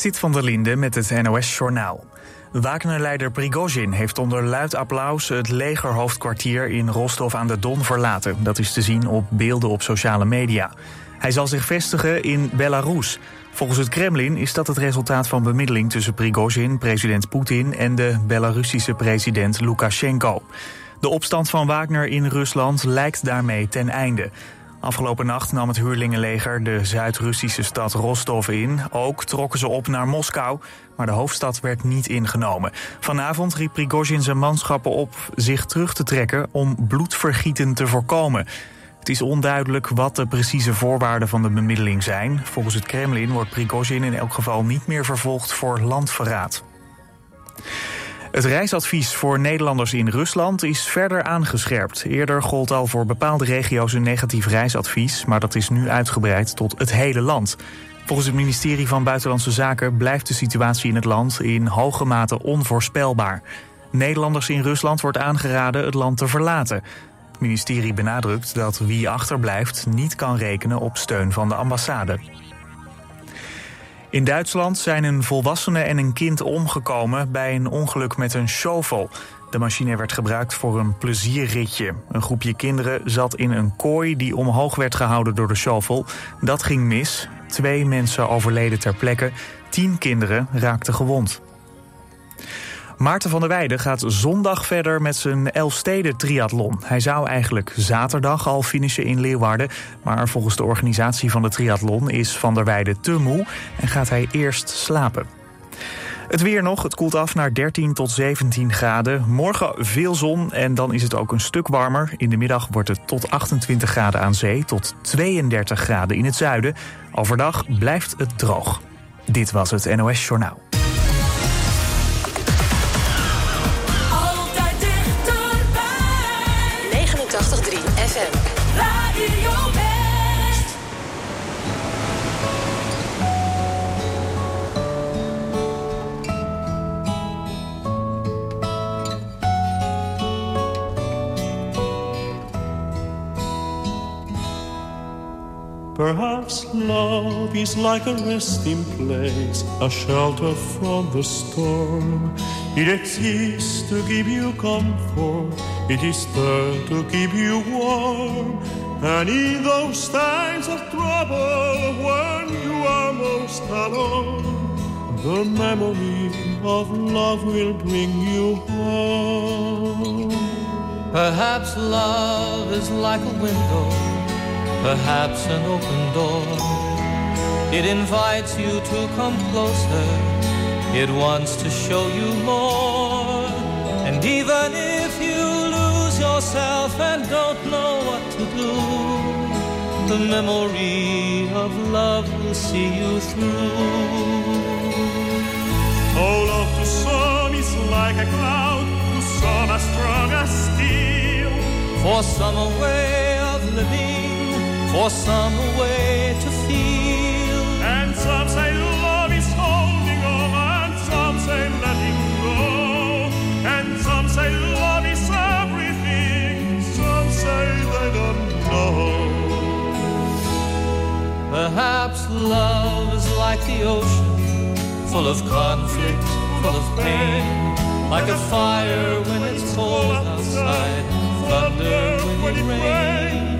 Sit van der Linde met het NOS-journaal. Wagner-leider Prigozhin heeft onder luid applaus het legerhoofdkwartier in Rostov aan de Don verlaten. Dat is te zien op beelden op sociale media. Hij zal zich vestigen in Belarus. Volgens het Kremlin is dat het resultaat van bemiddeling tussen Prigozhin, president Poetin en de Belarussische president Lukashenko. De opstand van Wagner in Rusland lijkt daarmee ten einde. Afgelopen nacht nam het huurlingenleger de Zuid-Russische stad Rostov in. Ook trokken ze op naar Moskou, maar de hoofdstad werd niet ingenomen. Vanavond riep Prigozhin zijn manschappen op zich terug te trekken om bloedvergieten te voorkomen. Het is onduidelijk wat de precieze voorwaarden van de bemiddeling zijn. Volgens het Kremlin wordt Prigozhin in elk geval niet meer vervolgd voor landverraad. Het reisadvies voor Nederlanders in Rusland is verder aangescherpt. Eerder gold al voor bepaalde regio's een negatief reisadvies, maar dat is nu uitgebreid tot het hele land. Volgens het ministerie van Buitenlandse Zaken blijft de situatie in het land in hoge mate onvoorspelbaar. Nederlanders in Rusland wordt aangeraden het land te verlaten. Het ministerie benadrukt dat wie achterblijft niet kan rekenen op steun van de ambassade. In Duitsland zijn een volwassene en een kind omgekomen bij een ongeluk met een shovel. De machine werd gebruikt voor een plezierritje. Een groepje kinderen zat in een kooi die omhoog werd gehouden door de shovel. Dat ging mis. Twee mensen overleden ter plekke. Tien kinderen raakten gewond. Maarten van der Weijden gaat zondag verder met zijn Elfsteden triathlon. Hij zou eigenlijk zaterdag al finishen in Leeuwarden. Maar volgens de organisatie van de triathlon is van der Weijden te moe en gaat hij eerst slapen. Het weer nog, het koelt af naar 13 tot 17 graden. Morgen veel zon en dan is het ook een stuk warmer. In de middag wordt het tot 28 graden aan zee, tot 32 graden in het zuiden. Overdag blijft het droog. Dit was het NOS Journaal. Perhaps love is like a resting place, a shelter from the storm. It exists to give you comfort, it is there to keep you warm. And in those times of trouble, when you are most alone, the memory of love will bring you home. Perhaps love is like a window perhaps an open door. It invites you to come closer, it wants to show you more. And even if you lose yourself and don't know what to do, the memory of love will see you through. Oh, love to some is like a cloud, to some as strong as steel. For some a way of living for some way to feel. And some say love is holding on, and some say letting go. And some say love is everything, some say they don't know. Perhaps love is like the ocean, full of conflict, full of pain. Like a fire when it's cold outside, thunder when it rains.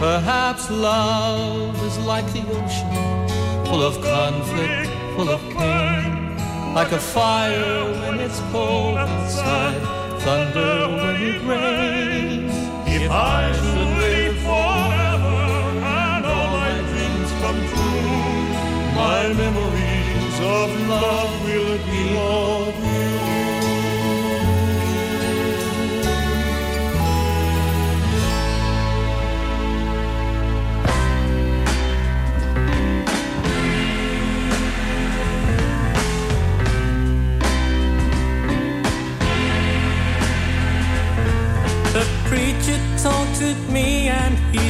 Perhaps love is like the ocean, full of conflict, full of pain. Like a fire when it's cold outside, thunder when it rains. If I should live forever and all my dreams come true, my memories of love will be of talk to me and he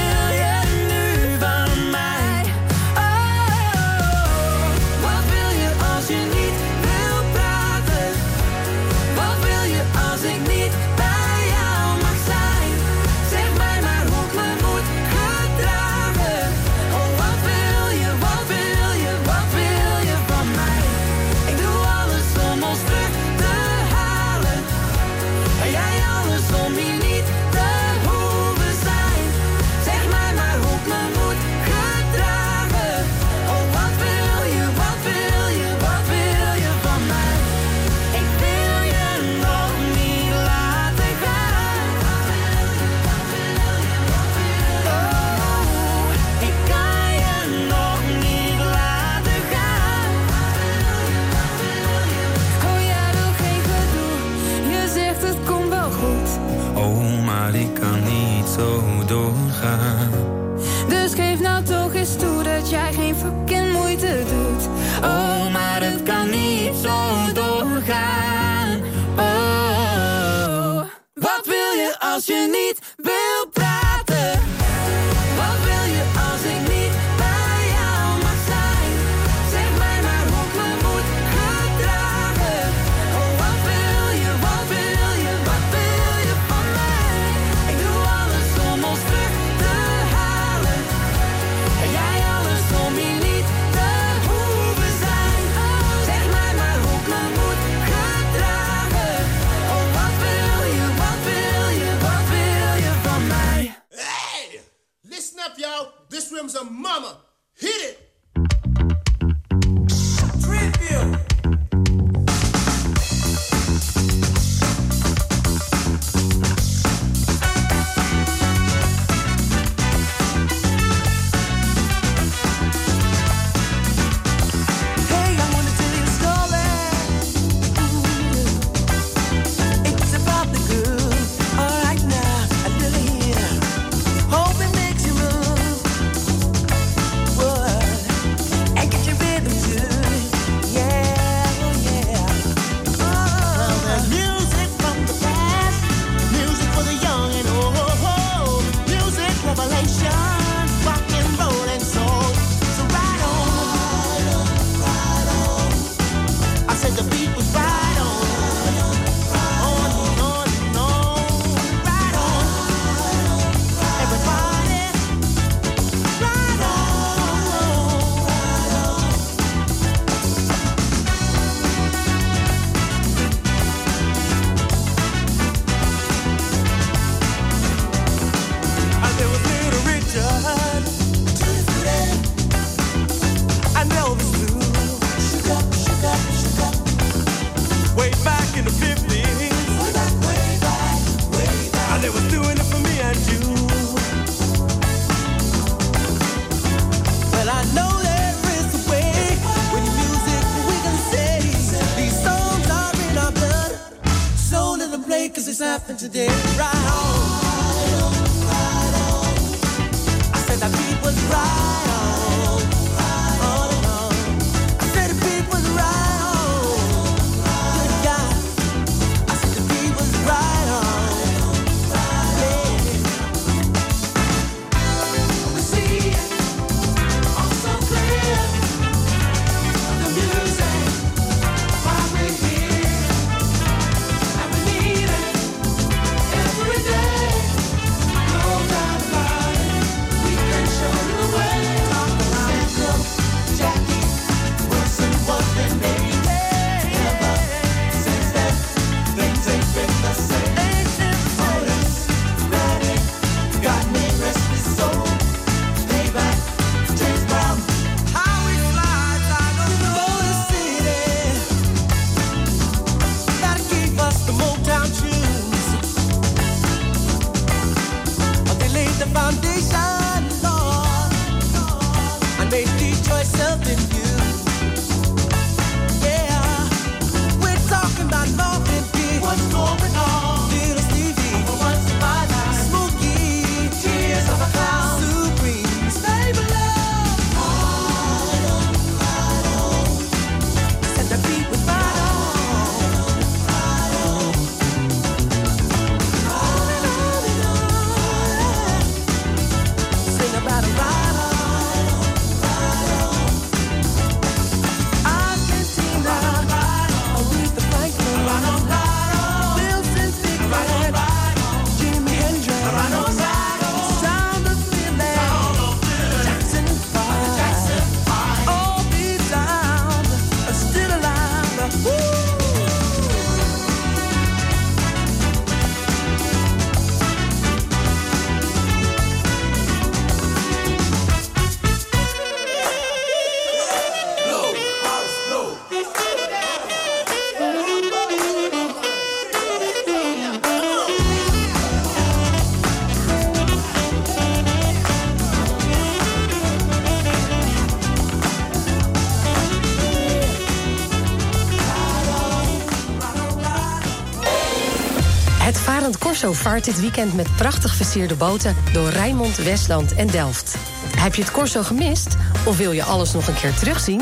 Vaart dit weekend met prachtig versierde boten door Rijnmond, Westland en Delft. Heb je het Corso gemist of wil je alles nog een keer terugzien?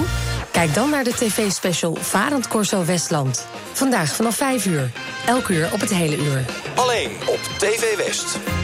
Kijk dan naar de tv-special Varend Corso Westland. Vandaag vanaf 5 uur. Elk uur op het hele uur. Alleen op TV West.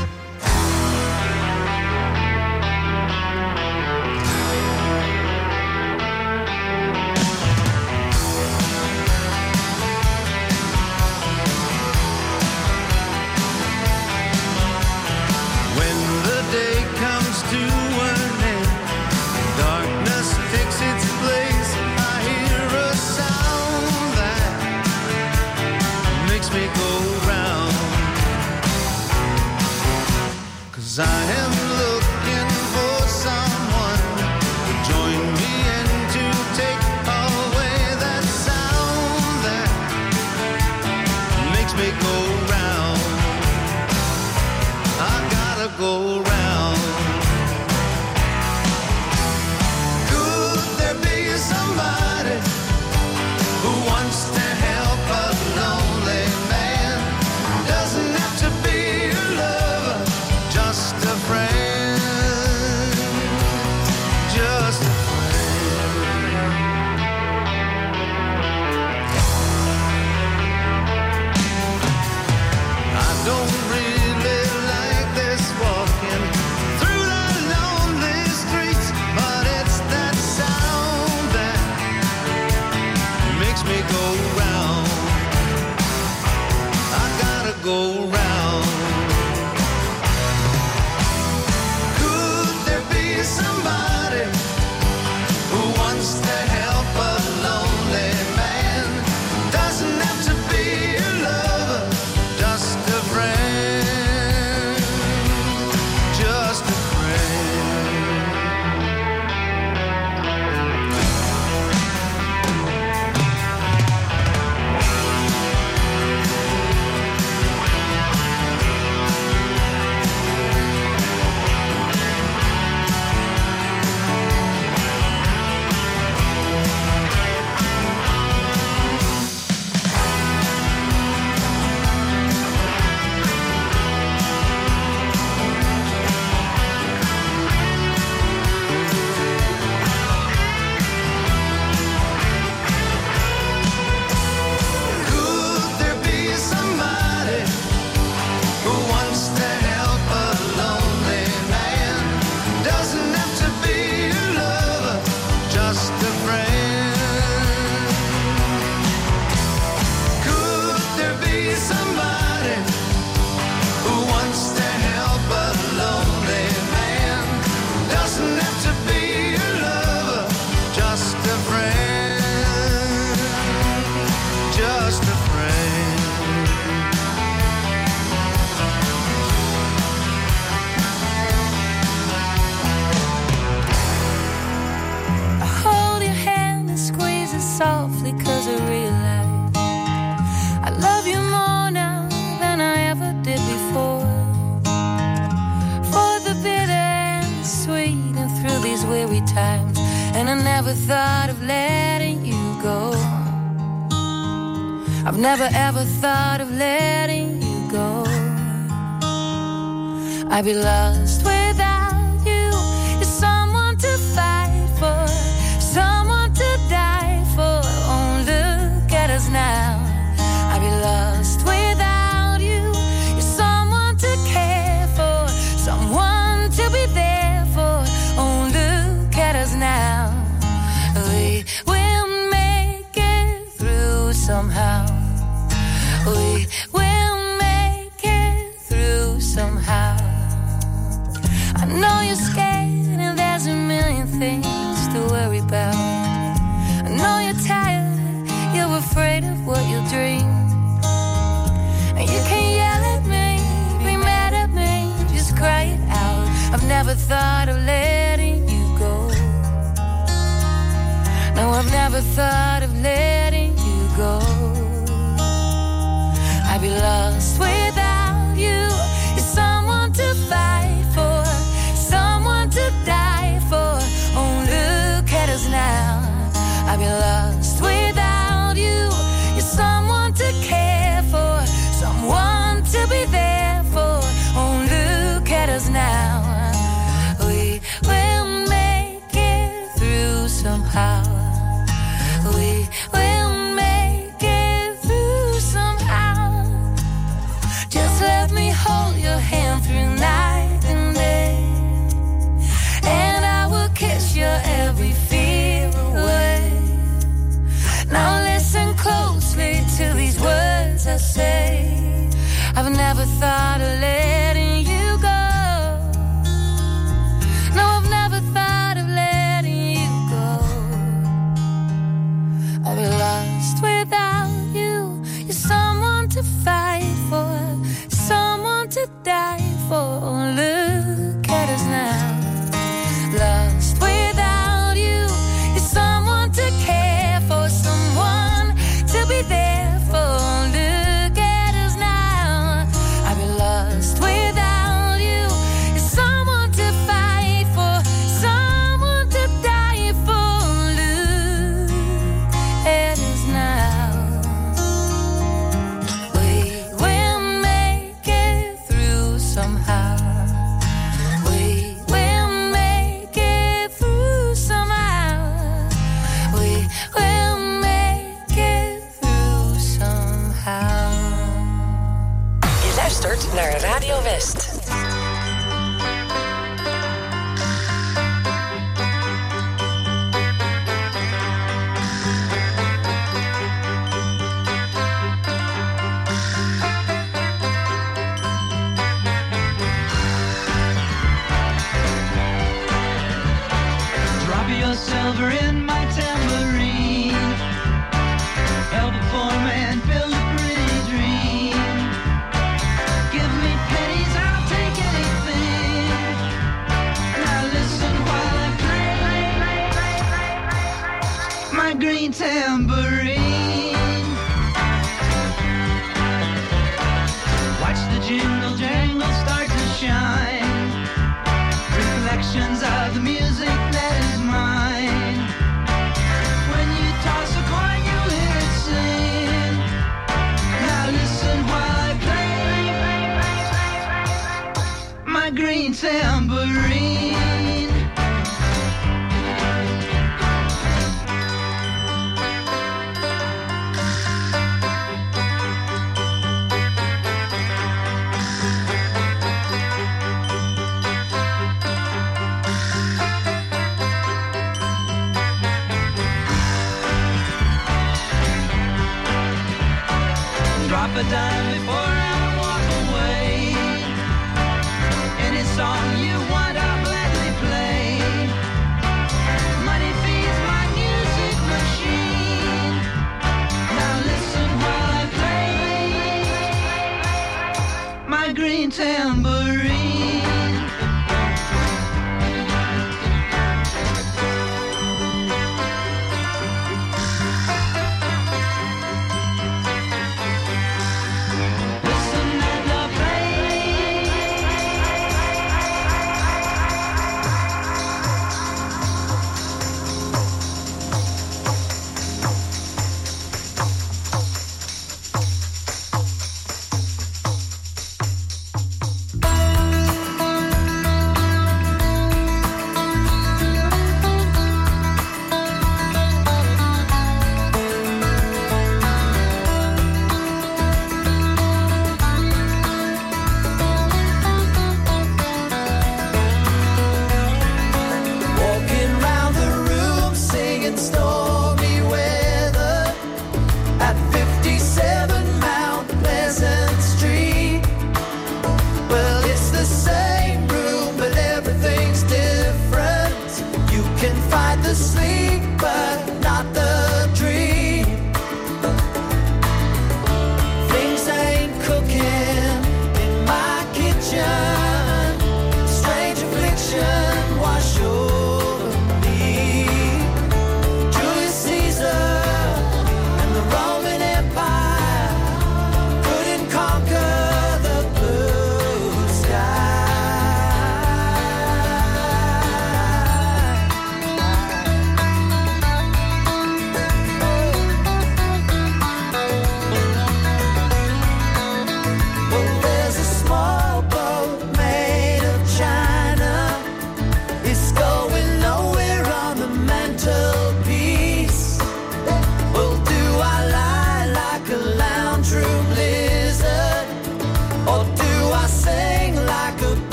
I'd be loved.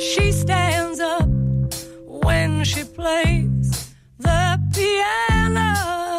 She stands up when she plays the piano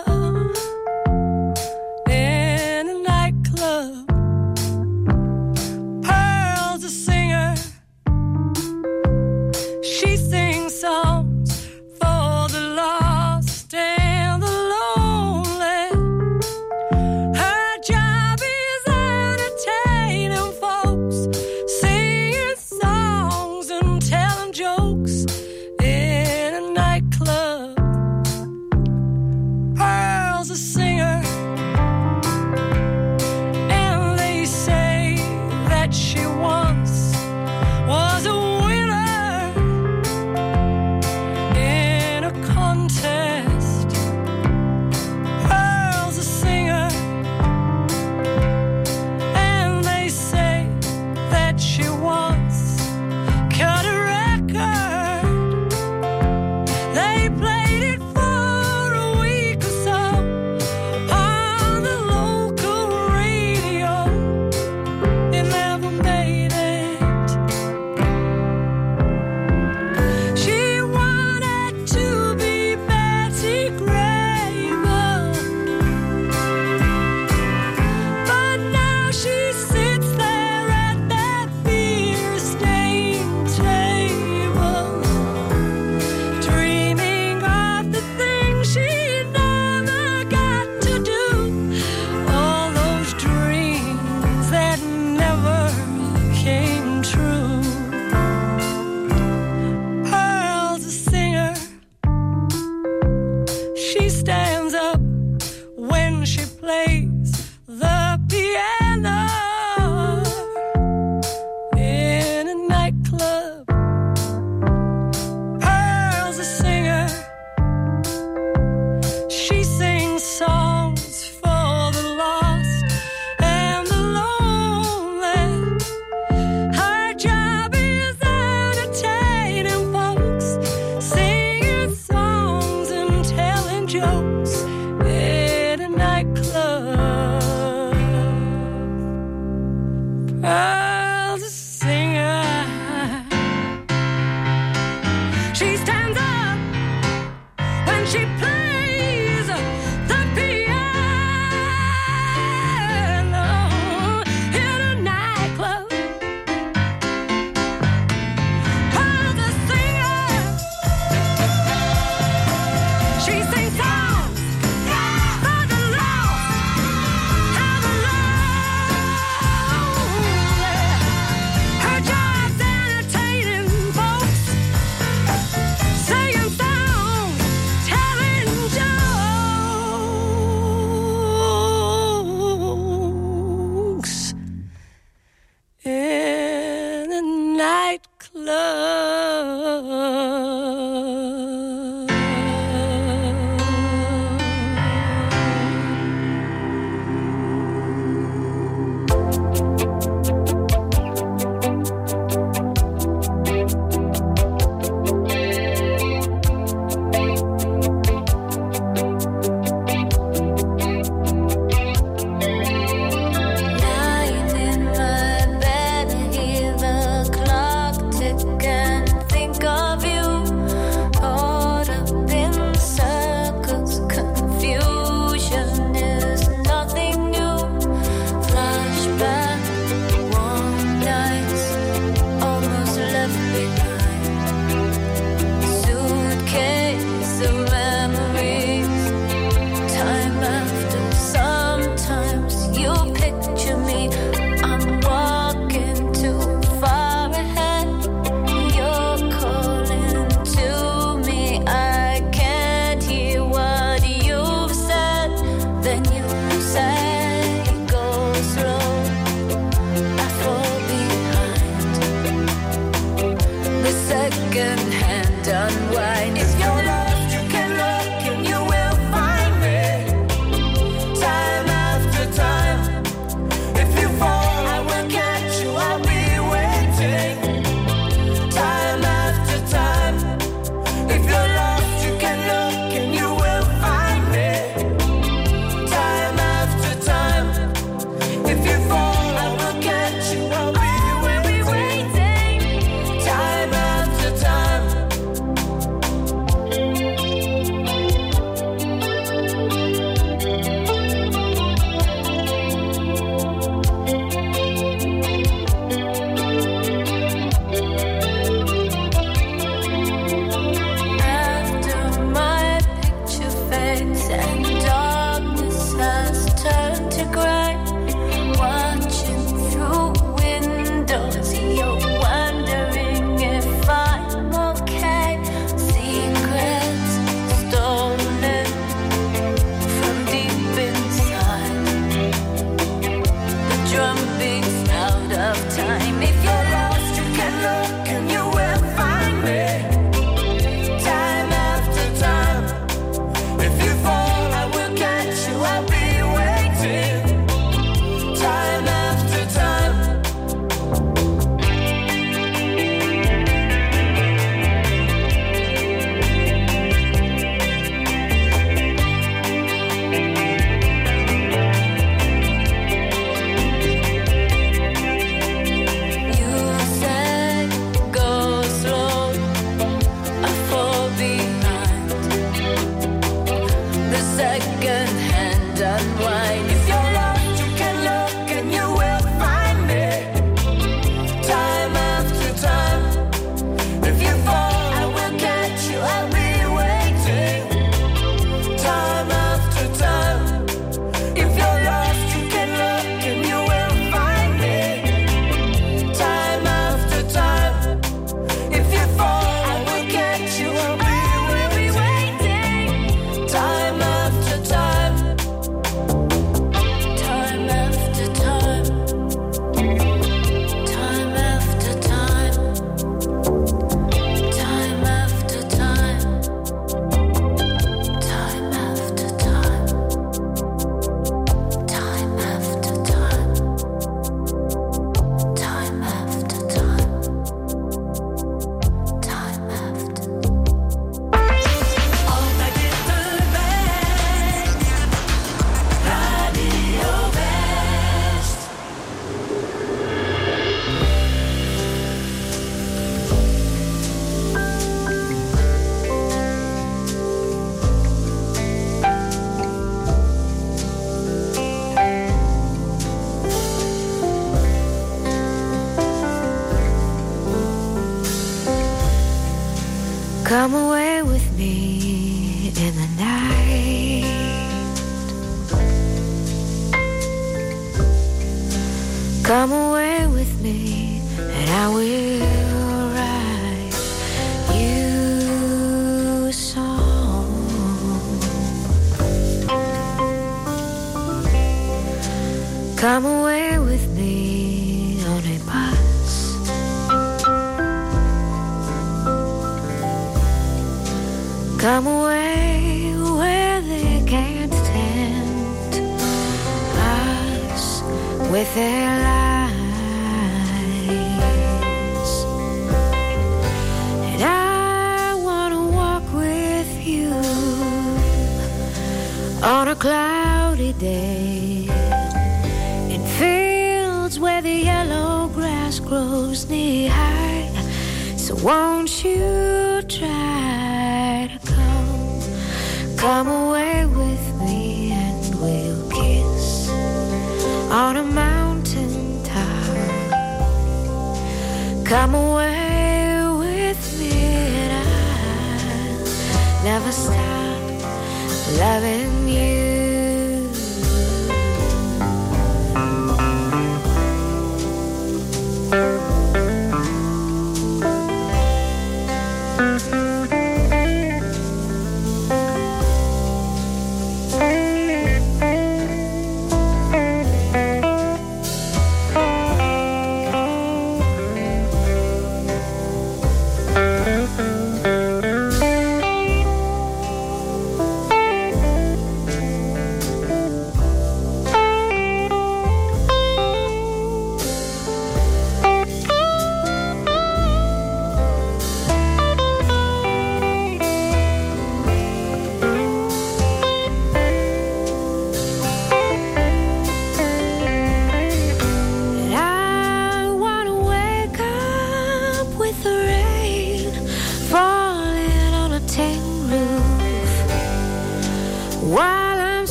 stop loving you.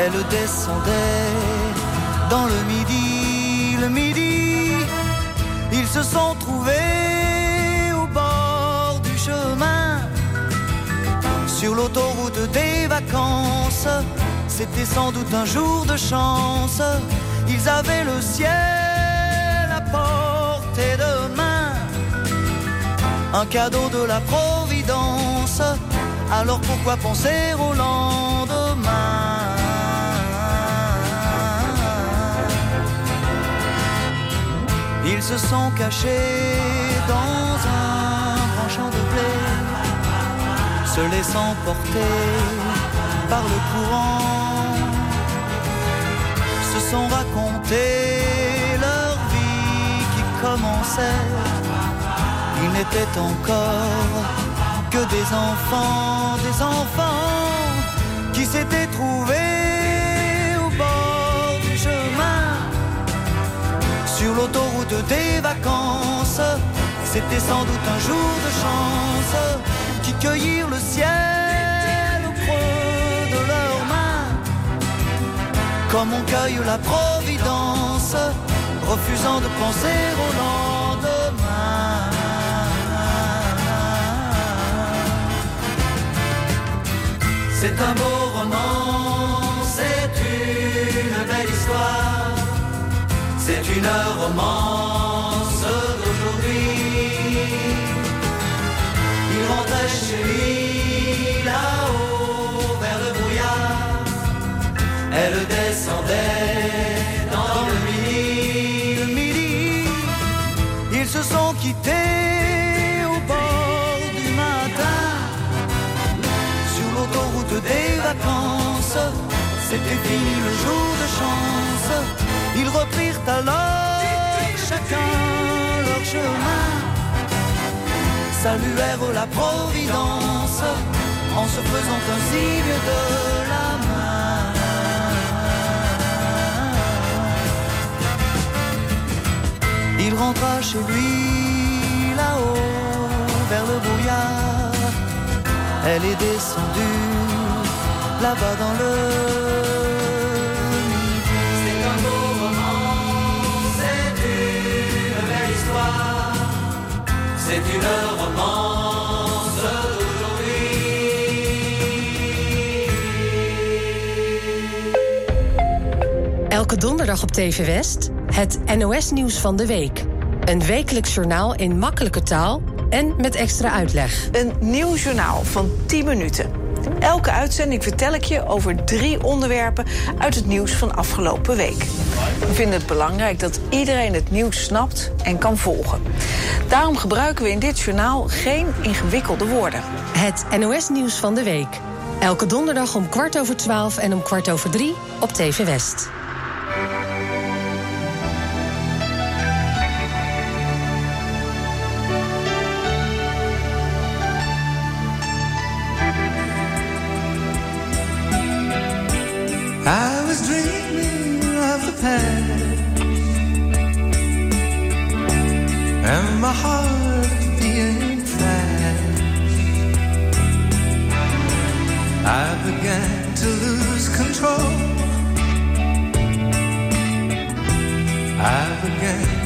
Elle descendait dans le midi, le midi. Ils se sont trouvés au bord du chemin sur l'autoroute des vacances. C'était sans doute un jour de chance. Ils avaient le ciel à portée de main. Un cadeau de la Providence. Alors pourquoi penser au lendemain Ils se sont cachés dans un grand champ de blé se laissant porter par le courant, se sont racontés leur vie qui commençait. Ils n'étaient encore que des enfants, des enfants qui s'étaient trouvés des vacances. C'était sans doute un jour de chance qui cueillirent le ciel au creux de leurs mains, comme on cueille la providence, refusant de penser au lendemain. C'est un beau roman, c'est une belle histoire, c'est une romance d'aujourd'hui. Il rentrait chez lui là-haut vers le brouillard. Elle descendait dans le midi. Le midi, ils se sont quittés au bord du matin. Sur l'autoroute des vacances, c'était fini le jour de chance ils reprirent alors chacun leur chemin. Saluèrent la Providence en se faisant un signe de la main. Il rentra chez lui là-haut vers le brouillard. Elle est descendue là-bas dans le C'est une romance Elke donderdag op TV West het NOS-nieuws van de week. Een wekelijks journaal in makkelijke taal en met extra uitleg. Een nieuw journaal van 10 minuten. Elke uitzending vertel ik je over drie onderwerpen uit het nieuws van afgelopen week. We vinden het belangrijk dat iedereen het nieuws snapt en kan volgen. Daarom gebruiken we in dit journaal geen ingewikkelde woorden. Het NOS-nieuws van de week. Elke donderdag om kwart over twaalf en om kwart over drie op TV West. I began to lose control. I began